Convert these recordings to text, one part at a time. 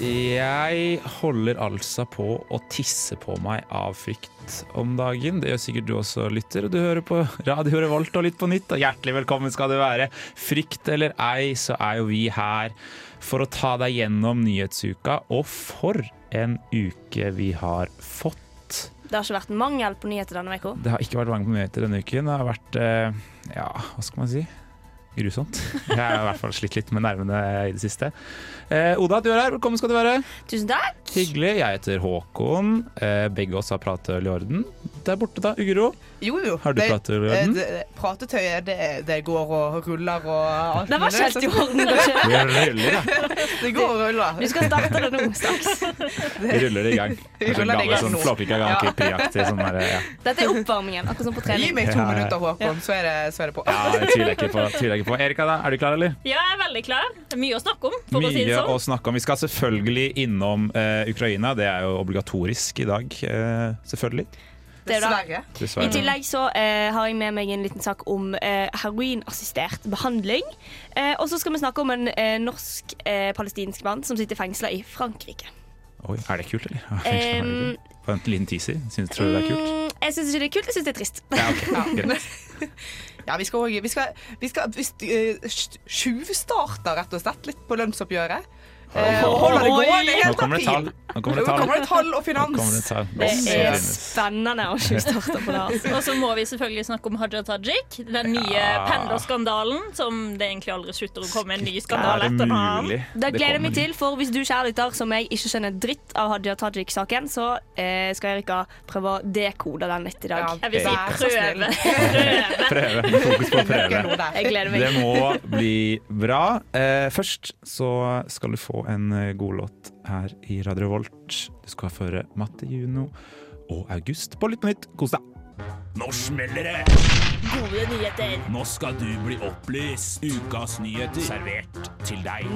Jeg holder altså på å tisse på meg av frykt om dagen. Det gjør sikkert du også, lytter. Du hører på Radio Revolt og Litt på nytt, og hjertelig velkommen skal du være. Frykt eller ei, så er jo vi her for å ta deg gjennom nyhetsuka. Og for en uke vi har fått. Det har ikke vært mangel på nyheter denne uka. Det har ikke vært mangel på nyheter denne uken. Det har vært eh, ja, hva skal man si? Grusomt. Jeg har i hvert fall slitt litt med nervene i det siste. Eh, Oda, du er her. Velkommen skal du være. Tusen takk. Hyggelig. Jeg heter Håkon. Eh, begge oss har prateøl i orden. Der borte, da. Uguro. Jo, jo. Har du prateøl i eh, orden? det- Pratetøyet, det, det går og ruller og alt. Det var ikke helt i orden. Det Vi ruller, da. Det går og ruller. Du skal starte det nå straks. Vi ruller det i gang. Vi ruller det gammel sånn Ja. Grand Prix-aktig sånn ja. Dette er oppvarmingen, akkurat som på trening. Gi meg to Ja, ja. minutter, Håkon, så er det, så er det på. ja, det tviler jeg ikke på. Tviler jeg på. Erika, da, er du klar, eller? Ja, jeg er veldig klar. Mye å snakke om, for å si det Mye å sånn. snakke om. Vi skal selvfølgelig innom eh, Ukraina. Det er jo obligatorisk i dag, eh, selvfølgelig. Er. Dessverre. I Dessverre. tillegg så eh, har jeg med meg en liten sak om eh, heroinassistert behandling. Eh, og så skal vi snakke om en eh, norsk-palestinsk mann som sitter fengsla i Frankrike. Oi, er det kult, eller? Er Um, kult? En liten teaser. Syns, tror du det er kult? Mm, jeg syns ikke det er kult, jeg syns det er trist. Ja, ok. Greit. Ja, vi skal òg vi skal, vi eh, rett og slett litt på lønnsoppgjøret. Eh, og holder det gående Nå helt kommer det tall. Nå kommer det Nå tall. kommer det tall og finans. det tall. Det er spennende å starte på det. altså. Og så må vi selvfølgelig snakke om Haja Tajik. Den nye Ja. pendlerskandalen som det egentlig aldri slutter å komme en ny skandale etter mulig? Det gleder jeg meg til, for hvis du kjære lytter som jeg ikke skjønner dritt av Haja Tajik-saken, så eh, skal Erika prøve å dekode den litt i dag. Ja, Jeg vil si prøve. prøve. Prøve. Fokus på prøve. Jeg gleder meg. Det må bli bra. Eh, først så skal du få en eh, god låt her i Radio Volt. Du skal føre Matte Juno og August på Lytt på nytt. Kos deg. Nå smeller det! Gode nyheter. Nå skal du bli opplyst. Ukas nyheter servert til deg.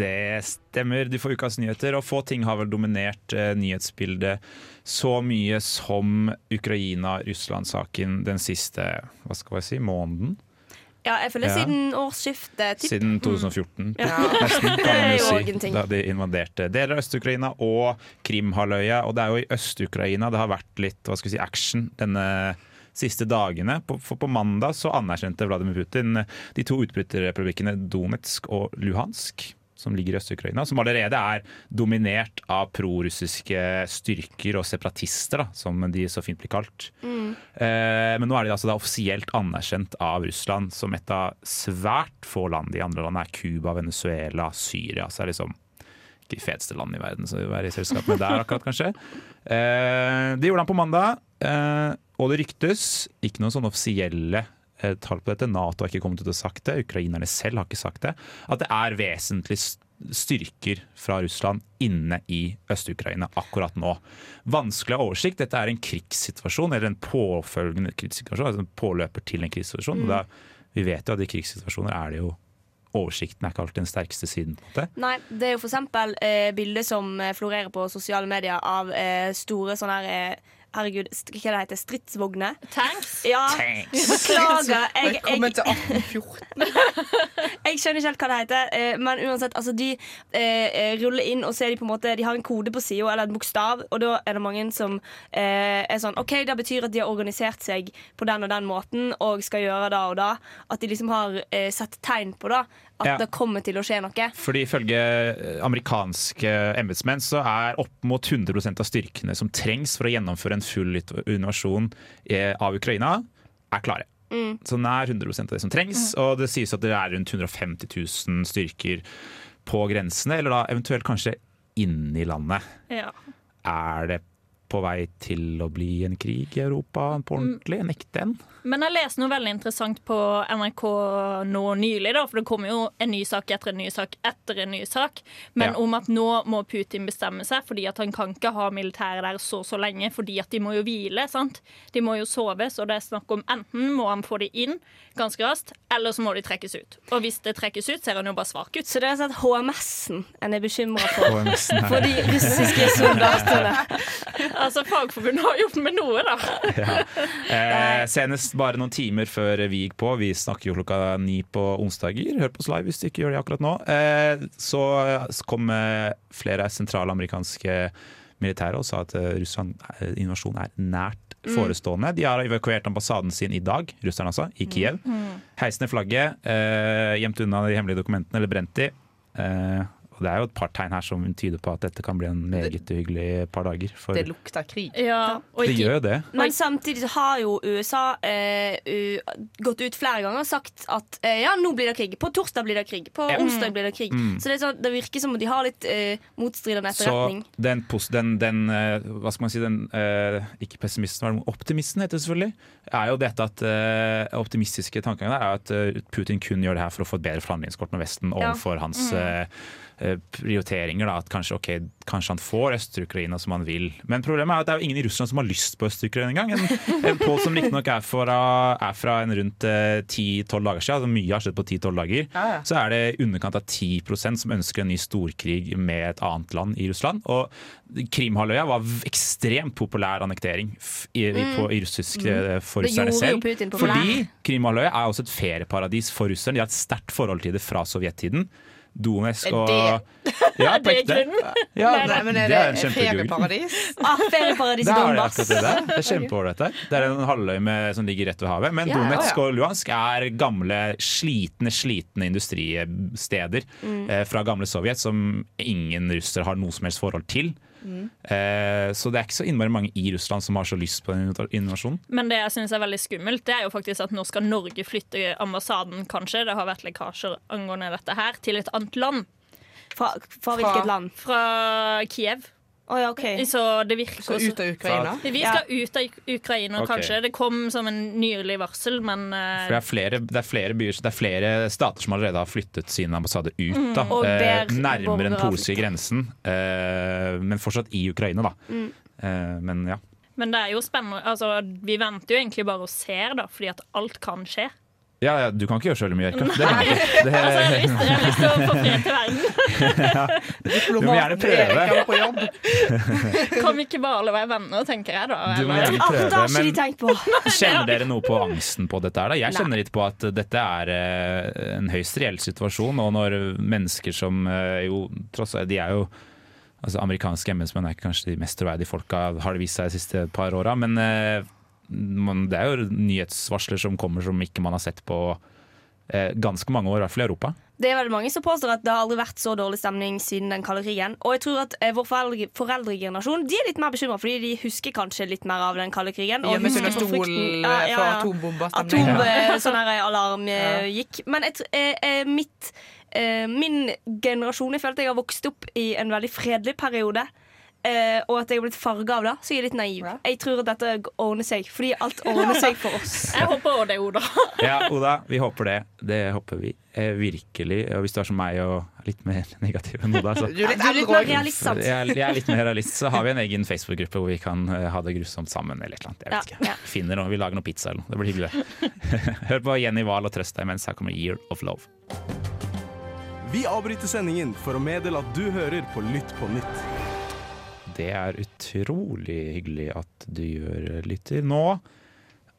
Det stemmer, du får ukas nyheter, og få ting har vel dominert eh, nyhetsbildet så mye som Ukraina-Russland-saken den siste hva skal jeg si, måneden. Ja, jeg føler siden årsskiftet. Typ. Siden 2014. Ja. Nesten, kan man jo si. Da de invaderte deler av Øst-Ukraina og Krimhalvøya. Og det er jo i Øst-Ukraina det har vært litt hva skal vi si, action denne siste dagene. På, for på mandag så anerkjente Vladimir Putin de to utbryterrepublikkene Donetsk og Luhansk. Som ligger i Øst-Ukraina, som allerede er dominert av prorussiske styrker og separatister, da, som de så fint blir kalt. Eh, men nå er de altså da offisielt anerkjent av Russland som et av svært få land. De andre landene er Cuba, Venezuela, Syria. Så er det liksom ikke de feteste landene i verden som vi være i selskap med der, akkurat kanskje. Eh, det gjorde han på mandag, eh, og det ryktes ikke noen sånne offisielle tall på dette. Nato har ikke kommet ut og sagt det, ukrainerne selv har ikke sagt det. At det er vesentlig styrker fra Russland inne i Øst-Ukraina akkurat nå. Vanskelig å ha oversikt. Dette er en krigssituasjon, eller en påfølgende krigssituasjon, altså en påløper til en krigssituasjon. Mm. Da, vi vet jo at i krigssituasjoner er det jo Oversikten er ikke alltid den sterkeste siden. på det. Nei, det er jo eksempel eh, bilder som eh, florerer på sosiale medier av eh, store sånne her eh, Herregud, hva det heter Stridsvogner. Tanks. Ja, beklager. Jeg, jeg, Velkommen til 1814. Jeg skjønner ikke helt hva det heter, eh, men uansett, altså de eh, eh, ruller inn og så er de på en måte De har en kode på sida, eller en bokstav, og da er det mange som eh, er sånn OK, det betyr at de har organisert seg på den og den måten og skal gjøre det og det. At de liksom har eh, sett tegn på det. At Ja. det kommer til å skje noe. Fordi Ifølge eh, amerikanske embetsmenn så er opp mot 100% av styrkene som trengs for å gjennomføre en full invasjon eh, av Ukraina, er klare. Så nær 100% av det som trengs. Og det sies at det er rundt 150 000 styrker på grensene, eller da eventuelt kanskje inni landet. Ja. Er det på vei til å bli en krig i Europa på ordentlig. Nekte en. Men jeg leste noe veldig interessant på NRK nå nylig, da, for det kommer jo en ny sak etter en ny sak etter en ny sak, men Ja. om at nå må Putin bestemme seg, fordi at han kan ikke ha militæret der så så lenge, fordi at de må jo hvile, sant? De må jo soves, og det er snakk om enten må han få de inn ganske raskt, eller så må de trekkes ut. Og hvis det trekkes ut, ser han jo bare svak ut. Så det er sånn at HMS-en en er bekymra for. For de russiske soldatene. Altså, Fagforbundet har gjort med noe, da. Eh, senest bare noen timer før vi gikk på, vi snakker jo klokka ni på onsdager, hør på oss live hvis du ikke gjør det akkurat nå, eh, så kom eh, flere sentralamerikanske militære og sa at eh, Russland eh, invasjon er nært forestående. De har evakuert ambassaden sin i dag, russerne altså, i Kiev. Heis ned flagget, eh, gjemt unna de hemmelige dokumentene, eller brent de. Og det er jo et par tegn her som tyder på at dette kan bli en meget uhyggelig par dager. For Det det, lukter krig. Ja, og ikke gjør jo det. Men samtidig har jo USA eh, u- gått ut flere ganger og sagt at eh, ja, nå blir det krig. På torsdag blir det krig. På mm. onsdag blir det krig. Så det, er sånn, det virker som om de har litt eh, motstridende Så etterretning. den, pos- den, den eh, hva skal man si, den eh, ikke pessimisten, er optimisten heter det selvfølgelig, er jo dette at eh, optimistiske tankegangen er at eh, Putin kun gjør det her for å få et bedre forhandlingskort med Vesten Ja. overfor hans eh, eh, prioriteringer. Da, at kanskje, okay, kanskje han får Øst-Ukraina som han vil. Men problemet er at det er jo ingen i Russland som har lyst på Øst-Ukraina engang. En, en Pål som riktignok er, fra- er fra en rundt eh, 10-12 dager siden, altså mye har skjedd på 10-12 dager, Ja, ja. så er det i underkant av 10% som ønsker en ny storkrig med et annet land i Russland. Og Krimhalvøya var ekstremt populær annektering i, i, på, i russisk mm. for Mm. Russerne selv. Fordi Krimhalvøya er også et ferieparadis for russerne. De har et sterkt forhold til det fra sovjettiden. Donetsk Er og Ja, det er grunnen? Ja, Nei, men er det er en det kjempegrunn. ferieparadis? Ah, ferieparadis i Det er det Donbass. det. Det er kjempeålreit der. Det er en halvøy med, som ligger rett ved havet. Men Ja, Donetsk ja. og Luhansk er gamle, slitne slitne industristeder Mm. eh, fra gamle Sovjet som ingen russere har noe som helst forhold til. Mm. Eh, så det er ikke så innmari mange i Russland som har så lyst på den invasjonen. Men det jeg synes er veldig skummelt, det er jo faktisk at nå skal Norge flytte ambassaden, kanskje, det har vært lekkasjer angående dette her, til et annet land. Fra, fra hvilket land? Fra Kiev. Å ja, okay. Så det virker Så ut av Ukraina? Vi skal ut av Ukraina, Ok. kanskje. Det kom som en nylig varsel, men uh, For det er flere, det er flere byer, det er flere stater som allerede har flyttet sine ambassader ut. Mm. Da, eh, nærmere den polske grensen, eh, men fortsatt i Ukraina. Da. Mm. Eh, men ja. Men det er jo spennende. Altså, vi venter jo egentlig bare og ser, da, fordi at alt kan skje. Ja, ja, du kan ikke gjøre så veldig mye, Ikke? Det kan du ikke. Det, Altså, jeg har lyst, har lyst til å få fred til verden. du må gjerne prøve. Kan vi ikke bare alle være venner, tenker jeg da? Du må gjerne Ah, prøve. de Men kjenner dere noe på angsten på dette? her da? Jeg kjenner litt på at dette er eh, en høyst reell situasjon. Og når mennesker som eh, jo tross alt De er jo altså Amerikanske embetsmenn er ikke kanskje de mest troverdige folka, har det vist seg de siste par åra. Men eh, man, det er jo nyhetsvarsler som kommer som ikke man har sett på eh, ganske mange år, i hvert fall i Europa. Det er veldig mange som påstår at det har aldri vært så dårlig stemning siden den kalde krigen. Og jeg tror at eh, vår foreldre, foreldregenerasjon De er litt mer bekymra, fordi de husker kanskje litt mer av den kalde krigen. og ja, husker på stol frykten. eh, Ja, ja, ja. Atom, eh, sånn her eh, alarm eh, Ja. gikk. Men jeg, eh, eh, mitt, eh, min generasjon Jeg følte jeg har vokst opp i en veldig fredelig periode. Eh, og at jeg har blitt farga av det, så jeg er litt naiv. Ja. Jeg tror at dette ordner seg, fordi alt ordner seg for oss. Jeg håper også det, Oda. Ja, Oda, vi håper det. Det håper vi eh, virkelig. Og hvis du er som meg og litt mer negativ enn Oda, så Du er litt Du er litt mer realist, sant? jeg er, jeg er litt mer realist, så har vi en egen Facebook-gruppe hvor vi kan eh, ha det grusomt sammen. eller et eller annet, jeg vet Ja, ikke. ja. Finner noe, Vi lager noe pizza eller noe. Det blir hyggelig. Hør på Jenny Wahl og trøst deg mens her kommer Year of Love. Vi avbryter sendingen for å meddele at du hører på Lytt på nytt. Det er utrolig hyggelig at du gjør, lytter. Nå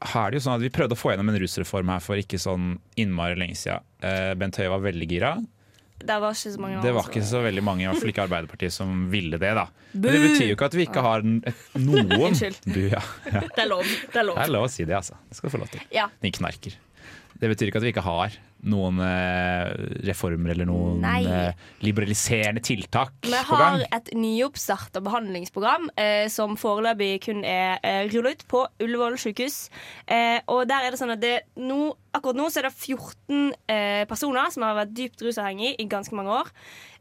er det jo sånn at Vi prøvde å få gjennom en rusreform her for ikke sånn innmari lenge siden. Eh, Bent Høie var veldig gira. Det var ikke så mange Det var ikke så veldig mange, i hvert fall ikke Arbeiderpartiet, som ville det. da Men det betyr jo ikke at vi ikke har noen Unnskyld. Bu, ja. ja. Det er lov. Det er lov. Det er lov å si det, altså. Det skal du få lov til. Ja. Din knarker. Det betyr ikke at vi ikke har noen eh, reformer eller noen Nei. eh, liberaliserende tiltak Vi på gang. har et nyoppstarta behandlingsprogram eh, som foreløpig kun er eh, rullet ut på Ullevål sykehus. Eh, og der er det sånn at det no, akkurat nå så er det 14 eh, personer som har vært dypt rusavhengige i ganske mange år.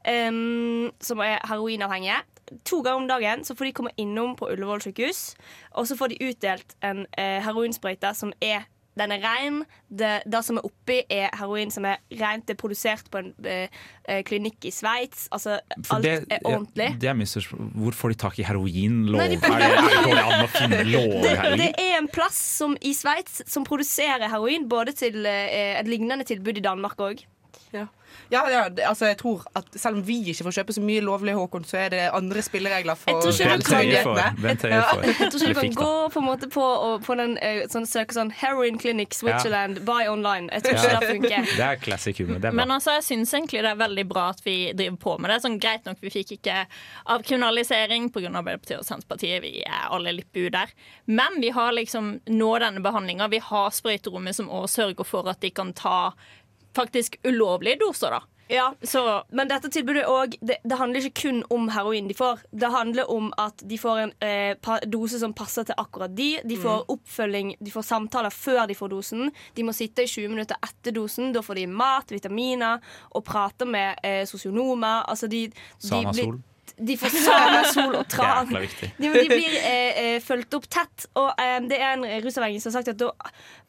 em, som er heroinavhengige. to ganger om dagen så får de komme innom på Ullevål sykehus, og så får de utdelt en eh, heroinsprøyte som er den er ren. Det, det som er oppi, er heroin som er rent. Det er produsert på en eh, klinikk i Sveits. Altså, alt det, er ordentlig. Det er misforstått. Hvor får de tak i heroin? Lov? Nei, de- Er det, er det an å finne lovlig Det, det er en plass som, i Sveits som produserer heroin, både til uh, et lignende tilbud i Danmark òg. Ja. Ja, ja, altså jeg tror at Selv om vi ikke får kjøpe så mye lovlig, Håkon, så er det andre spilleregler for Ja. får. Jeg tror ikke du kan gå på en måte på, og, på den eh, sånn, søke sånn Heroin Clinic Switzerland, buy online. Jeg tror ikke Ja. det funker. Det er classic humor. Er Men altså, jeg syns egentlig det er veldig bra at vi driver på med det. Sånn Greit nok, vi fikk ikke avkriminalisering pga. Arbeiderpartiet og Senterpartiet. Vi er alle litt bu der. Men vi har liksom nå denne behandlinga. Vi har sprøyterommet som også sørger for at de kan ta faktisk ulovlige doser, da. Ja, Så Men dette tilbudet òg det, det handler ikke kun om heroin de får. Det handler om at de får en eh, dose som passer til akkurat de. De får oppfølging, de får samtaler før de får dosen. De må sitte i 20 minutter etter dosen. Da får de mat, vitaminer og prater med eh, sosionomer. Altså de, de Sana blir- De får Sana Sol og tran. De, de blir eh, eh, fulgt opp tett. Og eh, det er en rusavhengig som har sagt at da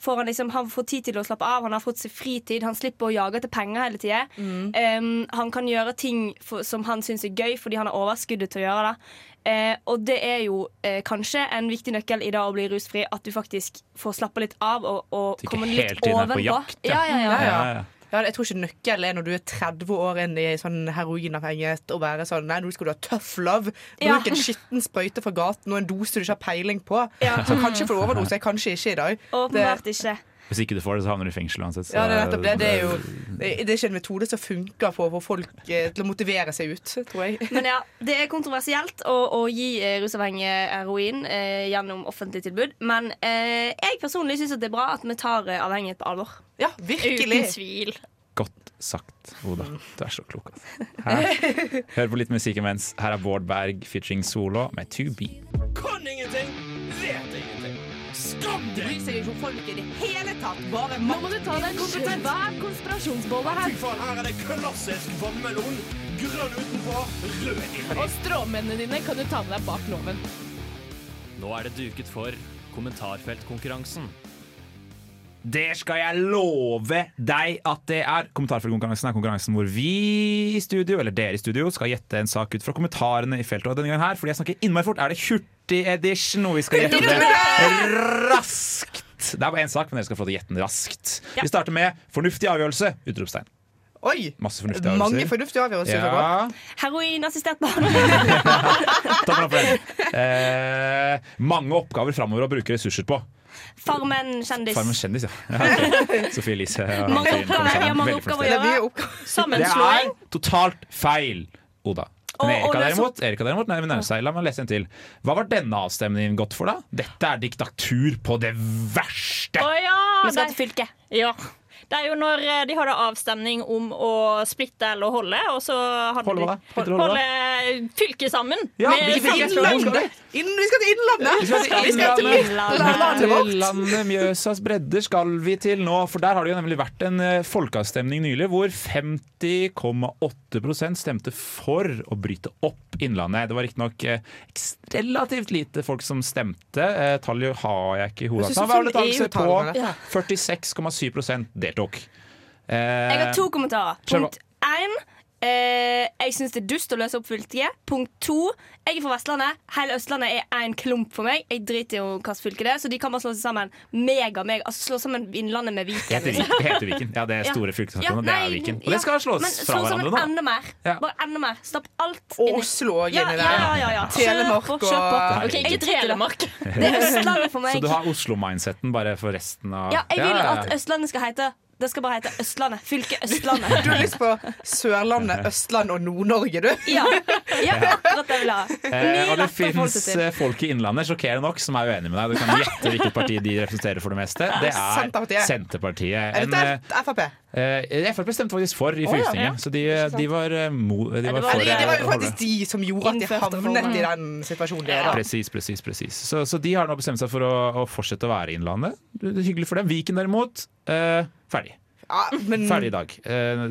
får han liksom Han får tid til å slappe av, han har fått seg fritid, han slipper å jage etter penger hele tida. Um, han kan gjøre ting for, som han syns er gøy, fordi han har overskuddet til å gjøre det. Eh, og det er jo eh, kanskje en viktig nøkkel i det å bli rusfri, at du faktisk får slappe litt av og, og komme litt på ovenpå. jakt, Ja, ja, ja. Ja, Ja, ja. ja. Ja, jeg tror ikke nøkkelen er når du er 30 år inn i sånn heroinavhengighet og være sånn Nei, nå skal du ha tough love. Ja. Bruk en skitten sprøyte fra gaten og en dose du ikke har peiling på. Ja. Så kanskje får overdose, kanskje ikke i dag. Åpenbart ikke. Hvis ikke du får det, så havner du i fengsel uansett. så- Ja, det det. Det er jo det det er ikke en metode som funker for å få folk eh, til å motivere seg ut, tror jeg. Men ja, det er kontroversielt å, å gi eh, rusavhengige heroin eh, gjennom offentlig tilbud. Men eh, jeg personlig syns det er bra at vi tar eh, avhengighet på alvor. Ja, virkelig. uten tvil. Godt sagt, Oda. Du er så klok. Altså. Her. Hør på litt musikk imens. Her er Bård Berg featuring Solo med 2B. Kan ingenting, vet ingenting. Deg! seg ikke om folk i det hele tatt. Bare Nå må du ta deg en svær konspirasjonsbolle Fy faen, her er det klassisk vannmelon. Grønn utenpå, rød inni. Og stråmennene dine kan du ta med deg bak loven. Nå er det duket for kommentarfeltkonkurransen. Det skal jeg love deg at det er. Kommentarfeltkonkurransen er konkurransen hvor vi i studio, eller dere i studio, skal gjette en sak ut fra kommentarene i feltet. Og denne gangen her, fordi jeg snakker innmari fort, er det hurtig-edition, og vi skal gjette det raskt. Det er bare én sak, men dere skal få lov til å gjette den raskt. Ja. Vi starter med fornuftig avgjørelse! Utropstegn. Oi! Masse fornuftige Mange fornuftige avgjørelser. Ja. Heroinassistert barn takk for den. Eh, mange oppgaver framover å bruke ressurser på. Farmen kjendis. Farmen kjendis, ja. Sofie Elise. Mange oppgaver, ja, mange oppgaver å gjøre. Sammenslåing. Det er totalt feil, Oda. Men Erika er derimot, Erika derimot nei, men seg. La meg lese en til. Hva var denne avstemningen godt for, da? Dette er diktatur på det verste! Å ja! Vi skal til fylket. Ja. Det er jo når eh, de hadde avstemning om å splitte eller holde, og så hadde Holde de holde holde fylket sammen. Ja, vi skal til Innlandet! Vi skal til Vi skal til Innlandet. vårt. Landet Mjøsas bredder skal vi til nå, for der har det jo nemlig vært en eh, folkeavstemning nylig hvor 50,8 stemte for å bryte opp Innlandet. Det var riktignok eh, relativt lite folk som stemte. Eh, Tallet har jeg ikke i hodet. Hva var det tallet valgdeltakelse på EU-tallene, 46,7% deltok. Eh, Jeg har to kommentarer. Punkt én. Eh, jeg syns det er dust å løse opp fylket. Punkt to. Jeg er fra Vestlandet. Hele Østlandet er én klump for meg. Jeg driter i hvilket fylke det er, så de kan bare slå seg sammen. Mega meg. Altså slå sammen Innlandet med Det Viken. heter. Viken. Det heter Viken. Ja, det er store Ja, fylkessamfunn, og det er Viken. Og ja. det skal slås Men fra slå hverandre nå. enda mer. Ja. Bare enda mer. Stapp alt Og inni. Oslo òg inni ja, der. ja, ja, ja. Telemark og- Ok, ikke Telemark. Det er Østlandet for meg. Så du har Oslo-mindseten bare for resten av Ja, jeg vil at Østlandet skal hete Det skal bare hete Østlandet. Fylket Østlandet. Du har lyst på Sørlandet, Østlandet og Nord-Norge, du? Ja, ja akkurat det vil jeg ha. Eh, og det fins folk i Innlandet sjokkerende nok som er uenig med deg. Du kan gjette hvilket parti de representerer for det meste. Det er Senterpartiet. Senterpartiet. Er En, dette Frp? eh, Frp stemte faktisk for i ja. ja. så de, de var eh, mo... De det var for Det, det var jo eh, faktisk de som gjorde at de havnet i den situasjonen de er i. Presis, presis, presis. Så, så de har nå bestemt seg for å, å fortsette å være i Innlandet. Det er hyggelig for dem. Viken derimot, eh, ferdig. Ja, men Ferdig i dag. Eh,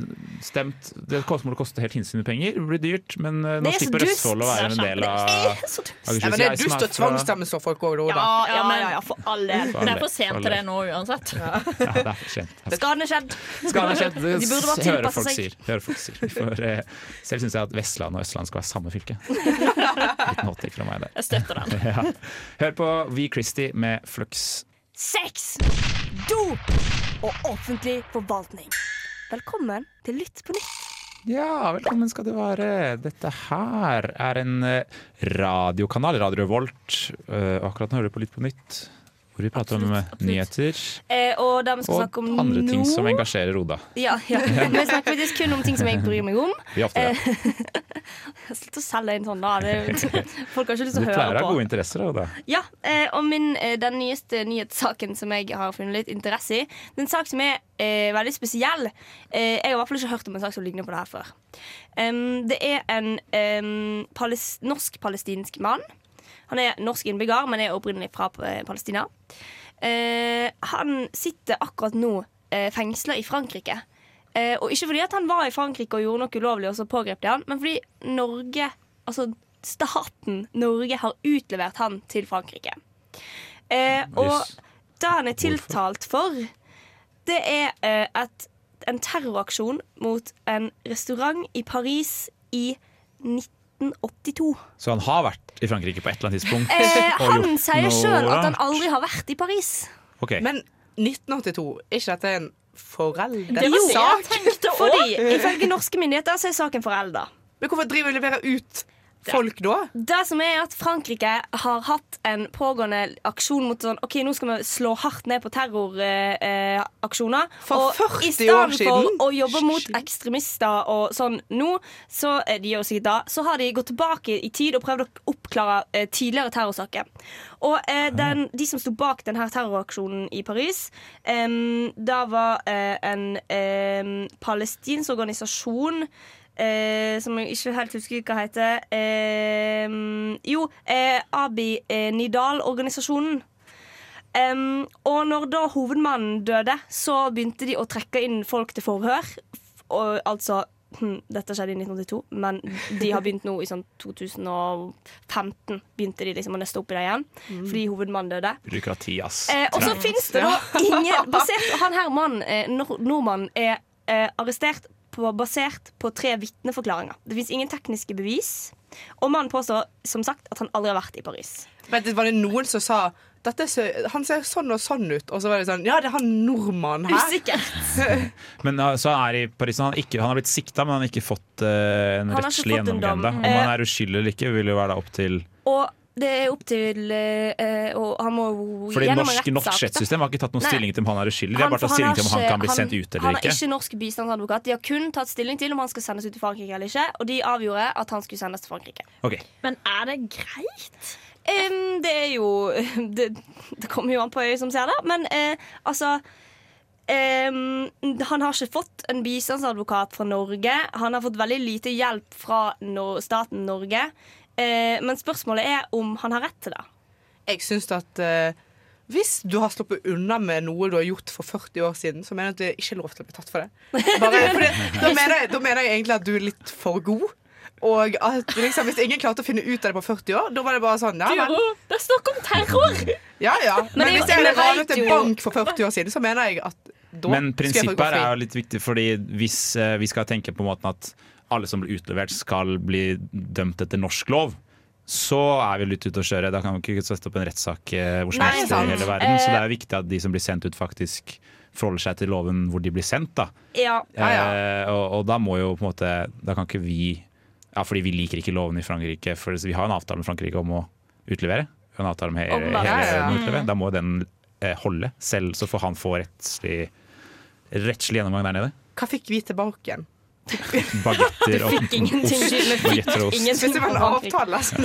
stemt. Det kommer til å koste helt hinsides penger. Det blir dyrt, men eh, nå er slipper. Østfold å være en del av. Akershus. ja, men det er dust å tvangsstemme så folk òg, da. Ja, ja, ja, ja, for all del. For all Det er for sent til det nå uansett. Ja, det er for sent. Skaden er skjedd. Skaden er skjedd. De burde tilpasse folk seg. sier. Hører folk sier. For, eh, selv syns jeg at Vestland og Østland skal være samme fylke. Liten hot fra meg der. Jeg støtter den. Ja. Hør på V. Christie med Flux. Sex, dop og offentlig forvaltning. Velkommen til Lytt på nytt. Ja, velkommen skal du være. Dette her er en eh, radiokanal, Radio Volt. Eh, akkurat nå hører du på Litt på nytt, hvor vi prater om eh, absolutt. nyheter Eh, og og om andre ting som engasjerer Oda. Ja, ja. Vi snakker faktisk kun om ting som jeg bryr meg om. Vi ofte det. Slutt å selge inn sånn, da. Det, folk har ikke lyst til å pleier å høre ha på. gode interesser, Oda. Ja, eh, og min, eh, Den nyeste nyhetssaken som jeg har funnet litt interesse i, det er en sak som er eh, veldig spesiell. Eh, jeg har i hvert fall ikke hørt om en sak som ligner på det her før. Um, det er en um, palis norsk-palestinsk mann. Han er norsk innbygger, men er opprinnelig fra eh, Palestina. Eh, han sitter akkurat nå eh, fengsla i Frankrike. Eh, og ikke fordi at han var i Frankrike og gjorde noe ulovlig, og så pågrep de han, men fordi Norge, altså staten Norge, har utlevert han til Frankrike. Eh, og Yes. det han er tiltalt for, det er eh, et, en terroraksjon mot en restaurant i Paris i 1982. Så han har vært i Frankrike på et eller annet tidspunkt? Eh, han sier sjøl at han aldri har vært i Paris. Ok. Men 1982, er ikke dette en foreldet Det var det jeg sak? tenkte Fordi ifølge norske myndigheter så er saken forelda. Men hvorfor driver vi og leverer ut folk da? Det som er at Frankrike har hatt en pågående aksjon mot sånn OK, nå skal vi slå hardt ned på terroraksjoner. For og 40 i stedet år siden? for å jobbe mot ekstremister og sånn nå, så eh, de gjør sikkert da, så har de gått tilbake i tid og prøvd å oppklare eh, tidligere terrorsaker. Og eh, den, de som sto bak denne terroraksjonen i Paris, da var eh, en palestinsk organisasjon eh, som jeg ikke helt husker hva heter. Eh, jo, eh, Abi eh, Nidal-organisasjonen. Um, og når da hovedmannen døde, så begynte de å trekke inn folk til forhør. Og, altså hm, Dette skjedde i 1982, men de har begynt nå i sånn 2015. Begynte de liksom å nøste opp i det igjen, fordi hovedmannen døde. Byråkrati, ass. Eh, og så fins det da ingen basert, Han her mannen, eh, nordmannen, er eh, arrestert på, basert på tre vitneforklaringer. Det fins ingen tekniske bevis. Og mannen påstår som sagt at han aldri har vært i Paris. Men det var det noen som sa dette så, Han ser sånn og sånn ut. Og så var det sånn Ja, det er han nordmannen her. Usikkert. Men uh, så han er i Paris Han ikke, han har blitt sikta, men han har ikke fått uh, en Han rettslig gjennomgang. Om han er uskyldig eller ikke, vil jo være da opp til Og det er opp til eh, Og han må jo Fordi gjennom norsk, norsk rettssak, da. rettssystem har ikke tatt noen Nei. stilling til om han er uskyldig. De har Han- bare tatt stilling til om han kan bli han, sendt ut Han eller er ikke. ikke norsk bistandsadvokat. De har kun tatt stilling til om han skal sendes ut til Frankrike eller ikke, og de avgjorde at han skulle sendes til Frankrike. Okay. Men er det greit? Um, det er jo det, det kommer jo an på øyet som ser det, men uh, altså Um, han har ikke fått en bistandsadvokat fra Norge. Han har fått veldig lite hjelp fra no staten Norge. Eh, men spørsmålet er om han har rett til det. Jeg syns at eh, hvis du har sluppet unna med noe du har gjort for 40 år siden, så mener jeg at det ikke er lov til å bli tatt for det. Bare, fordi, da, mener jeg, da mener jeg egentlig at du er litt for god. Og at liksom, hvis ingen klarte å finne ut av det på 40 år, da var det bare sånn ja, men, det er snakk om terror! ja, ja. Men, det er hvis jeg hadde men ranet en bank for 40 år siden, så mener jeg at da Men skal jeg få prinsippet fri. Men prinsippet er jo litt viktig, fordi hvis eh, vi skal tenke på måten at alle som blir utlevert, skal bli dømt etter norsk lov, så er vi litt ute å kjøre. Da kan vi ikke sette opp en rettssak eh, hvor som helst i hele verden. Så Eh, det er viktig at de som blir sendt ut, faktisk forholder seg til loven hvor de blir sendt. da. Ja, Ja, ja. Eh, og, og da må jo på en måte Da kan ikke vi Ja, fordi vi liker ikke loven i Frankrike, for vi har en avtale med Frankrike om å utlevere. Vi har en avtale med hele, hele Ja, ja. om å utlevere. Da må den eh, holde selv, så får han få rettslig rettslig gjennomgang der nede. Hva fikk vi tilbake igjen? Bagetter og. Bagetter og fikk ost. ingenting Hvis det var en avtale altså.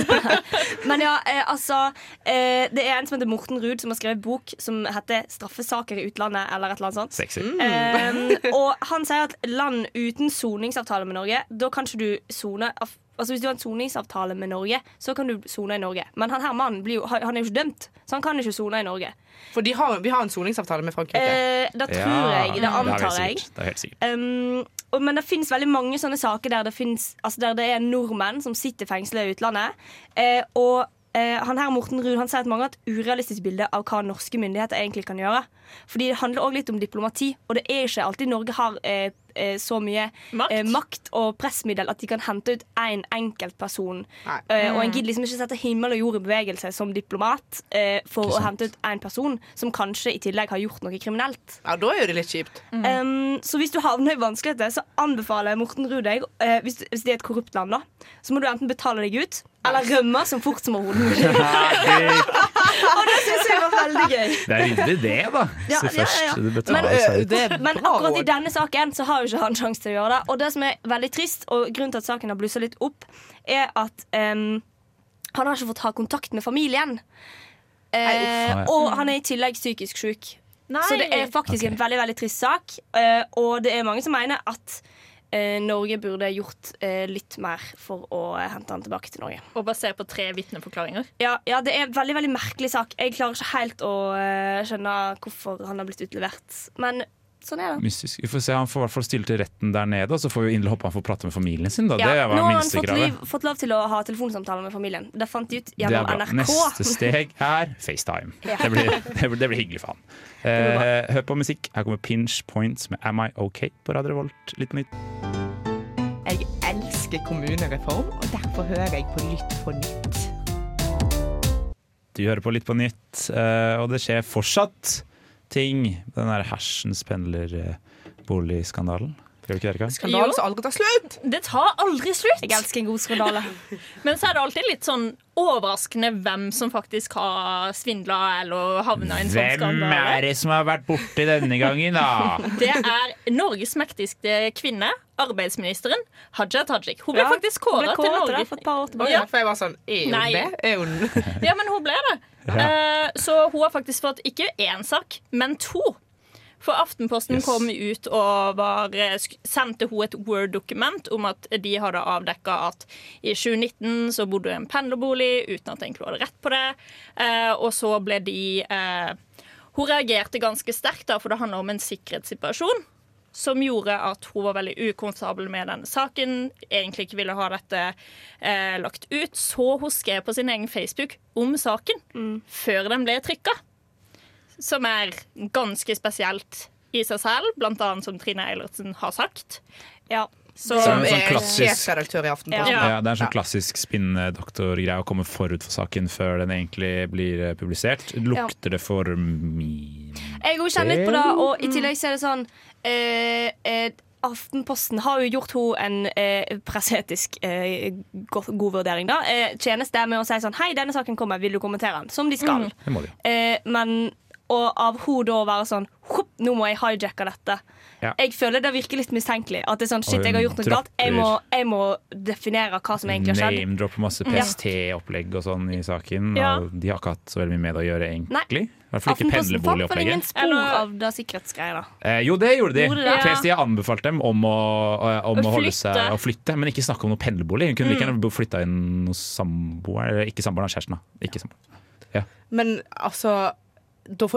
Men ja, eh, altså eh, Det er en som heter Morten Ruud, som har skrevet bok som heter 'Straffesaker i utlandet', eller et eller annet sånt. Sexy. Eh, og han sier at land uten soningsavtale med Norge, da kan ikke du sone Altså Hvis du har en soningsavtale med Norge, så kan du sone i Norge. Men han her mannen blir jo, han er jo ikke dømt, så han kan ikke sone i Norge. For de har, vi har en soningsavtale med Frankrike. Eh, det tror Ja, jeg. Det det antar jeg. Det er helt sikkert. Um, og, men det finnes veldig mange sånne saker der det, finnes, altså der det er nordmenn som sitter fengsla i utlandet. Eh, og eh, han her Morten Ruud han sier at mange har et urealistisk bilde av hva norske myndigheter egentlig kan gjøre. Fordi det handler også litt om diplomati, og det er ikke alltid Norge har eh, eh, så mye Makt. eh, makt og pressmiddel at de kan hente ut én enkeltperson. Nei. Eh, og en gidder liksom ikke sette himmel og jord i bevegelse som diplomat eh, for å hente ut én person som kanskje i tillegg har gjort noe kriminelt. Ja, Da er det litt kjipt. Um, så hvis du havner i vanskeligheter, så anbefaler jeg Morten Ruud deg eh, hvis, hvis det er et korrupt land, da, så må du enten betale deg ut eller rømme så fort som overhodet mulig. Og det syns jeg var veldig gøy. Det er ryddig, det, da. Ja, ja, først ja. du Men, betaler seg det er Men akkurat i denne saken så har jo ikke han sjanse til å gjøre det. Og det som er veldig trist, og grunnen til at saken har blussa litt opp, er at um, han har ikke fått ha kontakt med familien. Uh, og han er i tillegg psykisk syk. Så det er faktisk en veldig veldig trist sak. Uh, og det er mange som mener at Norge burde gjort eh, litt mer for å eh, hente han tilbake til Norge. Og basert på tre vitneforklaringer. Ja, ja, det er en veldig veldig merkelig sak. Jeg klarer ikke helt å eh, skjønne hvorfor han har blitt utlevert. Men sånn er det. Mystisk. Vi får se, Han får i hvert fall stille til retten der nede, og så får vi inderlig håpe han får prate med familien sin. da. Ja, det nå har han fått, liv, fått lov til å ha telefonsamtaler med familien. Det fant de ut Det er gjennom bra. NRK. Neste steg er FaceTime. Det, blir, det, blir, det blir hyggelig for han. Eh, hør på musikk. Her kommer Pinch Points med Am I OK på Radio Revolt. Litt på nytt. Jeg elsker kommunereform, og derfor hører jeg på Lytt på nytt. Du hører på Litt på nytt, eh, og det skjer fortsatt ting. Den der hersens pendlerboligskandalen. Gjør ikke? Skandalen som aldri tar slutt! Det tar aldri slutt! Jeg elsker en god skandale. Men så er det alltid litt sånn overraskende hvem som faktisk har svindla eller havna i en sånn Hvem er det som har vært borti denne gangen, da? Det er Norges mektigste kvinne, arbeidsministeren Haja Tajik. Hun ble Ja, faktisk kåra til Norge. for et par år tilbake. ja, for jeg var sånn Er hun Nei. det? Er hun Ja, men hun ble det. Eh, så hun har faktisk fått ikke én sak, men to. For Aftenposten Yes. kom ut og var, eh, sendte hun et Word-dokument om at de hadde avdekka at i 2019 så bodde hun i en pendlerbolig uten at egentlig hadde rett på det. Eh, og så ble de eh, Hun reagerte ganske sterkt, da, for det handla om en sikkerhetssituasjon som gjorde at hun var veldig ukomfortabel med denne saken, egentlig ikke ville ha dette eh, lagt ut. Så hun skrev på sin egen Facebook om saken før den ble trykka. Som er ganske spesielt i seg selv, blant annet som Trine Eilertsen har sagt. Ja. Som så en sånn er klassisk- sjefredaktør i Aftenposten. Ja. Ja, det er en sånn Ja. klassisk spinndoktorgreie å komme forut for saken før den egentlig blir eh, publisert. Lukter det for mye Jeg òg kjenner litt på det, og i tillegg så er det sånn eh, eh, Aftenposten har jo gjort henne en eh, presseetisk eh, god, god vurdering. da eh, Tjeneste med å si sånn Hei, denne saken kommer, vil du kommentere den? Som de skal. Mm. de. Eh, men og av henne da å være sånn «Hopp, Nå må jeg hijacke dette. Ja. Jeg føler det virker litt mistenkelig. At det er sånn, shit, jeg har gjort noe galt. Jeg må, jeg må definere hva som egentlig har skjedd. Name-dropper masse PST-opplegg og sånn i saken. Ja. Og de har ikke hatt så veldig mye med det å gjøre, egentlig. I hvert fall ikke pendlerboligopplegget. ingen spor Eller- av det sikkerhetsgreiene. Eh, jo, det gjorde de. Gjorde det? PST har anbefalt dem om å, om Å å holde flytte. seg og flytte, men ikke snakke om noe pendlerbolig. Hun kunne like Mm. gjerne flytta inn noen samboer, ikke samboeren, kjæresten. da. Ikke samboer. Men altså do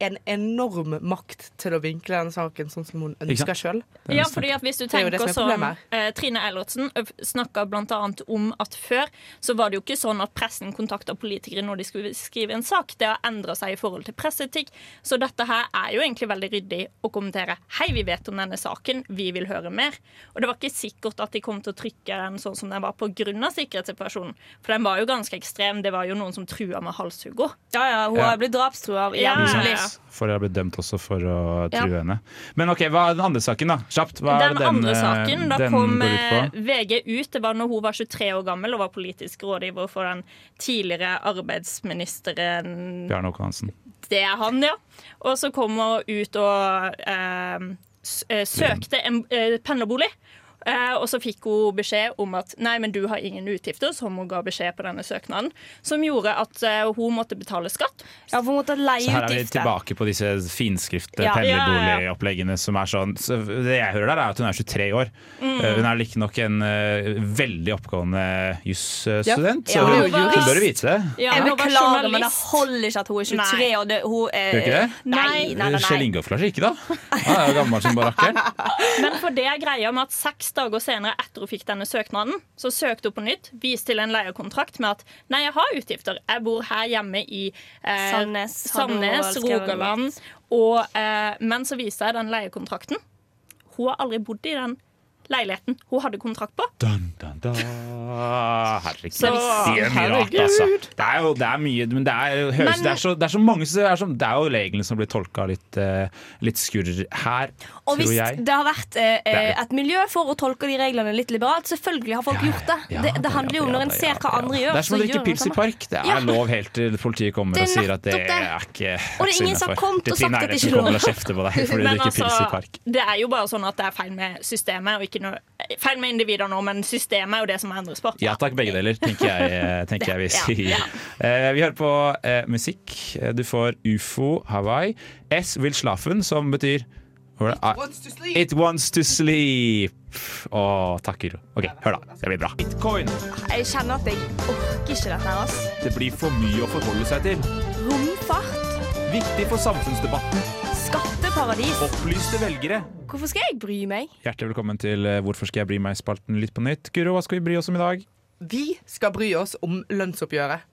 en, en, en enorm makt til å vinkle den saken sånn som hun ønsker sjøl. Ja, fordi at hvis du er tenker som eh, Trine Eilertsen snakka bl.a. om at før så var det jo ikke sånn at pressen kontakta politikere når de skulle skrive en sak. Det har endra seg i forhold til presseetikk. Så dette her er jo egentlig veldig ryddig å kommentere. Hei, vi vet om denne saken, vi vil høre mer. Og det var ikke sikkert at de kom til å trykke den sånn som den var pga. sikkerhetssituasjonen. For den var jo ganske ekstrem. Det var jo noen som trua med halshugger. Ja, ja, hun Ja. har blitt drapstrua Ja, ja, ja. For jeg har blitt dømt også for å true henne. Men ok, hva er den andre saken, da? Kjapt. Hva Den er den, andre eh, saken, da den kom ut eh. VG ut. Det var når hun var 23 år gammel og var politisk rådgiver for den tidligere arbeidsministeren Bjarne Håkon Hansen. Det er han, ja. Og så kom hun ut og eh, eh, søkte en eh, pendlerbolig. Eh, og så fikk hun beskjed om at nei, men du har ingen utgifter, som hun ga beskjed på denne søknaden. Som gjorde at eh, hun måtte betale skatt. Ja, for hun måtte leie Så her er vi utgifter. tilbake på disse finskrift Ja. pendlerboligoppleggene som er sånn så Det jeg hører der, er at hun er 23 år. Mm. Eh, Hun er riktignok en uh, veldig oppgående jusstudent, Ja. så hun, Ja, hun hun bør vite det. Ja, Jeg beklager, men det holder ikke at hun er 23 år. Det, hun er, Gjør ikke det? Nei, nei, nei, Kjell. Ingolf ikke, da. Han er jo gammel som barakkeren. Men for det er greia med at seks dager senere etter hun fikk denne søknaden, så søkte hun på nytt, viste til en leiekontrakt med at nei, jeg har utgifter. Jeg bor her hjemme i eh, Sandnes, Sandnes. Rogaland. Og, eh, men så viste jeg den leiekontrakten. Hun har aldri bodd i den leiligheten hun hadde kontrakt på. Dun, dun, dun. Herregud. Så- det er mye rart, altså. Det er jo det er mye Men det er, høres, Men- det er, så, det er så mange som er, sånn- det er jo reglene som blir tolka litt, eh, litt skurr her, Og hvis tror jeg. det har vært eh, er et miljø for å tolke de reglene litt liberalt, selvfølgelig har folk gjort det. Ja, det. Det handler jo om når en ser hva ja. andre gjør. Det er som å så drikke pils i park. Det er Ja. lov helt til politiet kommer er og sier at det er ikke Og det er ingen som har kommet og sagt at det ikke er lov. altså, det er jo bare sånn at det er feil med systemet, og ikke noe Feil med individer nå, men systemet er jo det som endres på. Ja takk, begge deler, tenker jeg, eh, tenker jeg vi sier. Eh, vi hører på eh, musikk. Eh, Du får ufo Hawaii. S vil slafen, som betyr? Ah, Wants to sleep. It wants to sleep. Å, takk, Guro. OK, hør, da. Det blir bra. Bitcoin. Jeg kjenner at jeg orker ikke dette her. ass. Det blir for mye å forholde seg til. Romfart, Viktig for samfunnsdebatten. Skatteparadis. Opplyste velgere. Hvorfor skal jeg bry meg? Hjertelig velkommen til eh, Hvorfor skal jeg bry meg-spalten litt på nytt. Guro, hva skal vi bry oss om i dag? Vi skal bry oss om lønnsoppgjøret.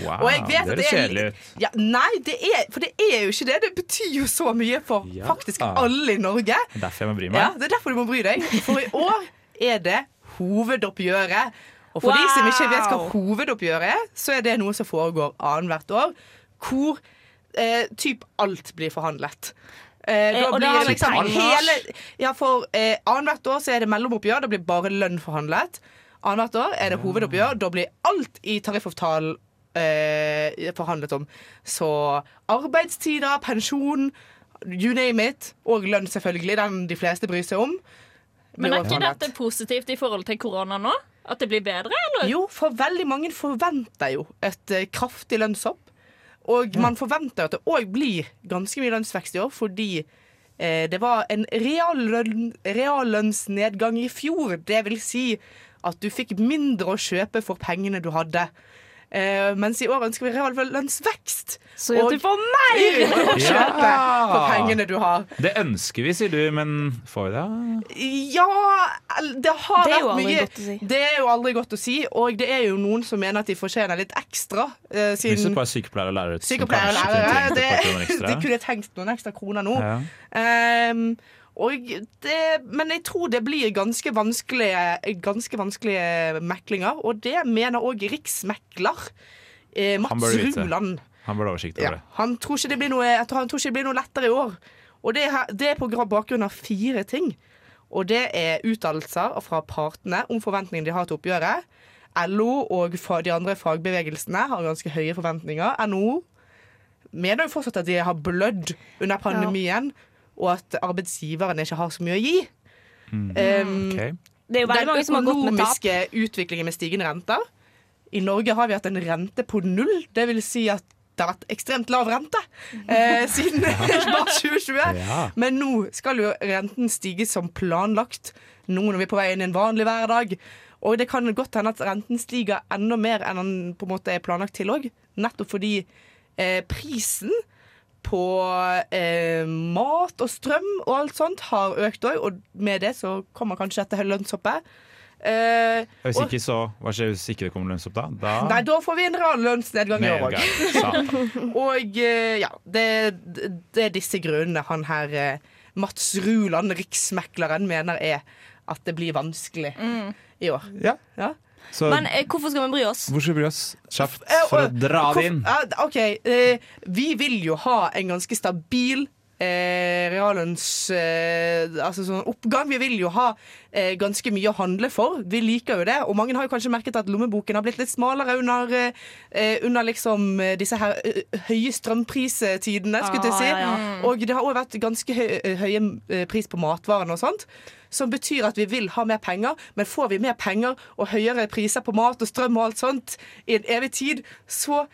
Wow, Og jeg vet det det høres er kjedelig ut. Ja, nei, det er, for det er jo ikke det. Det betyr jo så mye for Ja. faktisk alle i Norge. Det er Derfor jeg må bry meg. Ja, Det er derfor du må bry deg. For i år er det hovedoppgjøret. Og for de som ikke vet hva hovedoppgjøret er, så er det noe som foregår annethvert år. Hvor eh, typ alt blir forhandlet. Eh, Eh, da blir det liksom hele Ja, for eh, annethvert år så er det mellomoppgjør. Da blir bare lønn forhandlet. Annethvert år er det hovedoppgjør. Da blir alt i tariffavtalen eh, forhandlet om. Så arbeidstider, pensjon, you name it. Og lønn, selvfølgelig. Den de fleste bryr seg om. Men er ikke dette positivt i forhold til korona nå? At det blir bedre, eller? Jo, for veldig mange forventer jo et eh, kraftig lønnshopp. Og man forventer at det òg blir ganske mye lønnsvekst i år, fordi eh, det var en reallønn, reallønnsnedgang i fjor. Det vil si at du fikk mindre å kjøpe for pengene du hadde. Eh, mens i år ønsker vi reallønnsvekst. Så Og- du får mer! Å kjøpe for pengene du har. Det ønsker vi, sier du, men får vi det? Ja Det har Det vært mye si. Det er jo aldri godt å si, og det er jo noen som mener at de fortjener litt ekstra. eh, Hvis siden bare er sykepleier og lærere. som sykepleiere lærere det. De kunne tenkt noen ekstra kroner nå. Ja. Ehm, og det, men jeg tror det blir ganske vanskelige, ganske vanskelige meklinger, og det mener òg riksmekler eh, Mats. Ruland. Han burde ha oversikt Ja, over det. han, tror ikke det blir noe, jeg tror han tror ikke det blir noe lettere i år. Og det, det er på bakgrunn av fire ting. Og det er uttalelser fra partene om forventningene de har til oppgjøret. LO og de andre fagbevegelsene har ganske høye forventninger. NHO mener jo fortsatt at de har blødd under pandemien, og at arbeidsgiverne ikke har så mye å gi. Um, okay. Det er jo veldig mange som har gått med tap. økonomiske utviklingen med stigende renter. I Norge har vi hatt en rente på null. Det vil si at det har vært ekstremt lav rente eh, siden mars 2020. Ja. Men nå skal jo renten stige som planlagt. Nå når vi er på vei inn i en vanlig hverdag. Og det kan godt hende at renten stiger enda mer enn den på en måte er planlagt til òg. Nettopp fordi eh, prisen på eh, mat og strøm og alt sånt har økt òg, og med det så kommer kanskje dette lønnshoppet. Eh, Hvis og- ikke så, Hva skjer hvis ikke det kommer lønnsopp da? da Nei, da får vi en reallønnsnedgang i år òg. Og eh, ja, det, det er disse grunnene han her eh, Mats Ruland, riksmekleren, mener er at det blir vanskelig i år. Ja. Ja. Så Men eh, hvorfor skal vi bry oss? hvor skal vi bry oss? Kjapt Eh, for å dra det inn. Ja, OK. eh, vi vil jo ha en ganske stabil eh, reallønns eh, Altså sånn oppgang. Vi vil jo ha eh, ganske mye å handle for. Vi liker jo det. Og mange har jo kanskje merket at lommeboken har blitt litt smalere under, eh, under liksom eh, disse her eh, høye strømpristidene, skulle jeg si. Ah, ja, ja. Og det har òg vært ganske høy, høye pris på matvarene og sånt. Som betyr at vi vil ha mer penger, men får vi mer penger og høyere priser på mat og strøm og alt sånt i en evig tid, så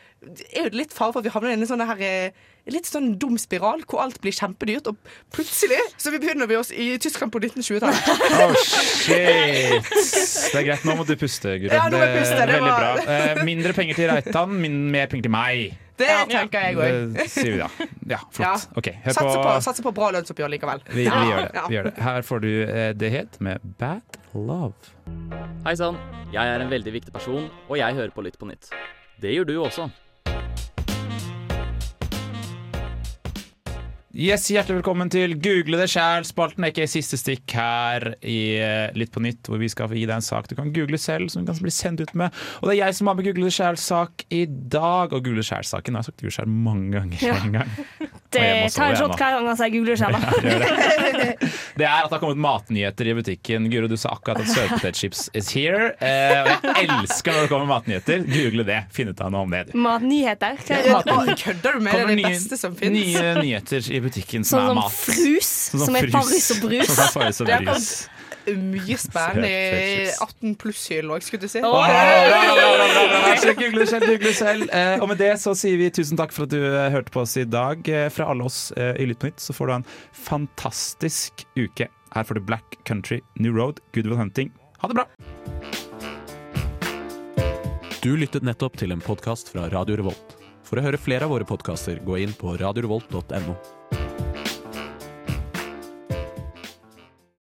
er det litt fare for at vi havner i en sånn her Litt sånn dum spiral hvor alt blir kjempedyrt, og plutselig så begynner vi oss i Tyskland på 1920-tallet. Oh, shit! Det er greit. Nå må du puste, Guro. Ja, nå må jeg puste, det veldig var- bra. Eh, mindre penger til Reitan, mer penger til meg. Det tenker jeg òg. Det sier vi da. Ja, flott. OK, hør Satser på, satser på bra lønnsoppgjør likevel. vi, vi, gjør det, vi gjør det. Her får du eh, det het med Bad Love. Hei sann, jeg er en veldig viktig person, og jeg hører på Lytt på nytt. Det gjør du også. Yes, Hjertelig velkommen til Google det sjæl. Spalten er ikke siste stikk her i eh, Litt på nytt, hvor vi skal gi deg en sak du kan google selv, som du kan bli sendt ut med. Og det er jeg som har med Google det sjæl-sak i dag. Og Google det sjæl-saken har jeg sagt Google sjæl mange ganger. Ja. en gang. Må ta en shot hver gang jeg googler selv. Det er at det har kommet matnyheter i butikken. Guro, du sa akkurat at sørpotetchips is here. Eh, jeg elsker når det kommer matnyheter. Google det. Finn ut av noe om det. Matnyheter. Er Kødder du med det? Kommer Det nye- beste som finnes. Nye nyheter i butikken som Sånn er mat. frus, Sånn som er frus. Farris og brus. Sånn som Farris og Det er brus. Mye spennende i 18 pluss-hylla, skulle du si. Å, Bra, bra, bra, bra, bra, bra. Google selv, google selv. Eh, og med det så sier vi tusen takk for at du eh, hørte på oss i dag. Eh, fra alle oss eh, i Lytt på nytt så får du en fantastisk uke. Her får du Black Country, New Road, Good Will Hunting. Ha det bra! Du lyttet nettopp til en podkast fra Radio Revolt. For å høre flere av våre podkaster, gå inn på radiorevolt.no.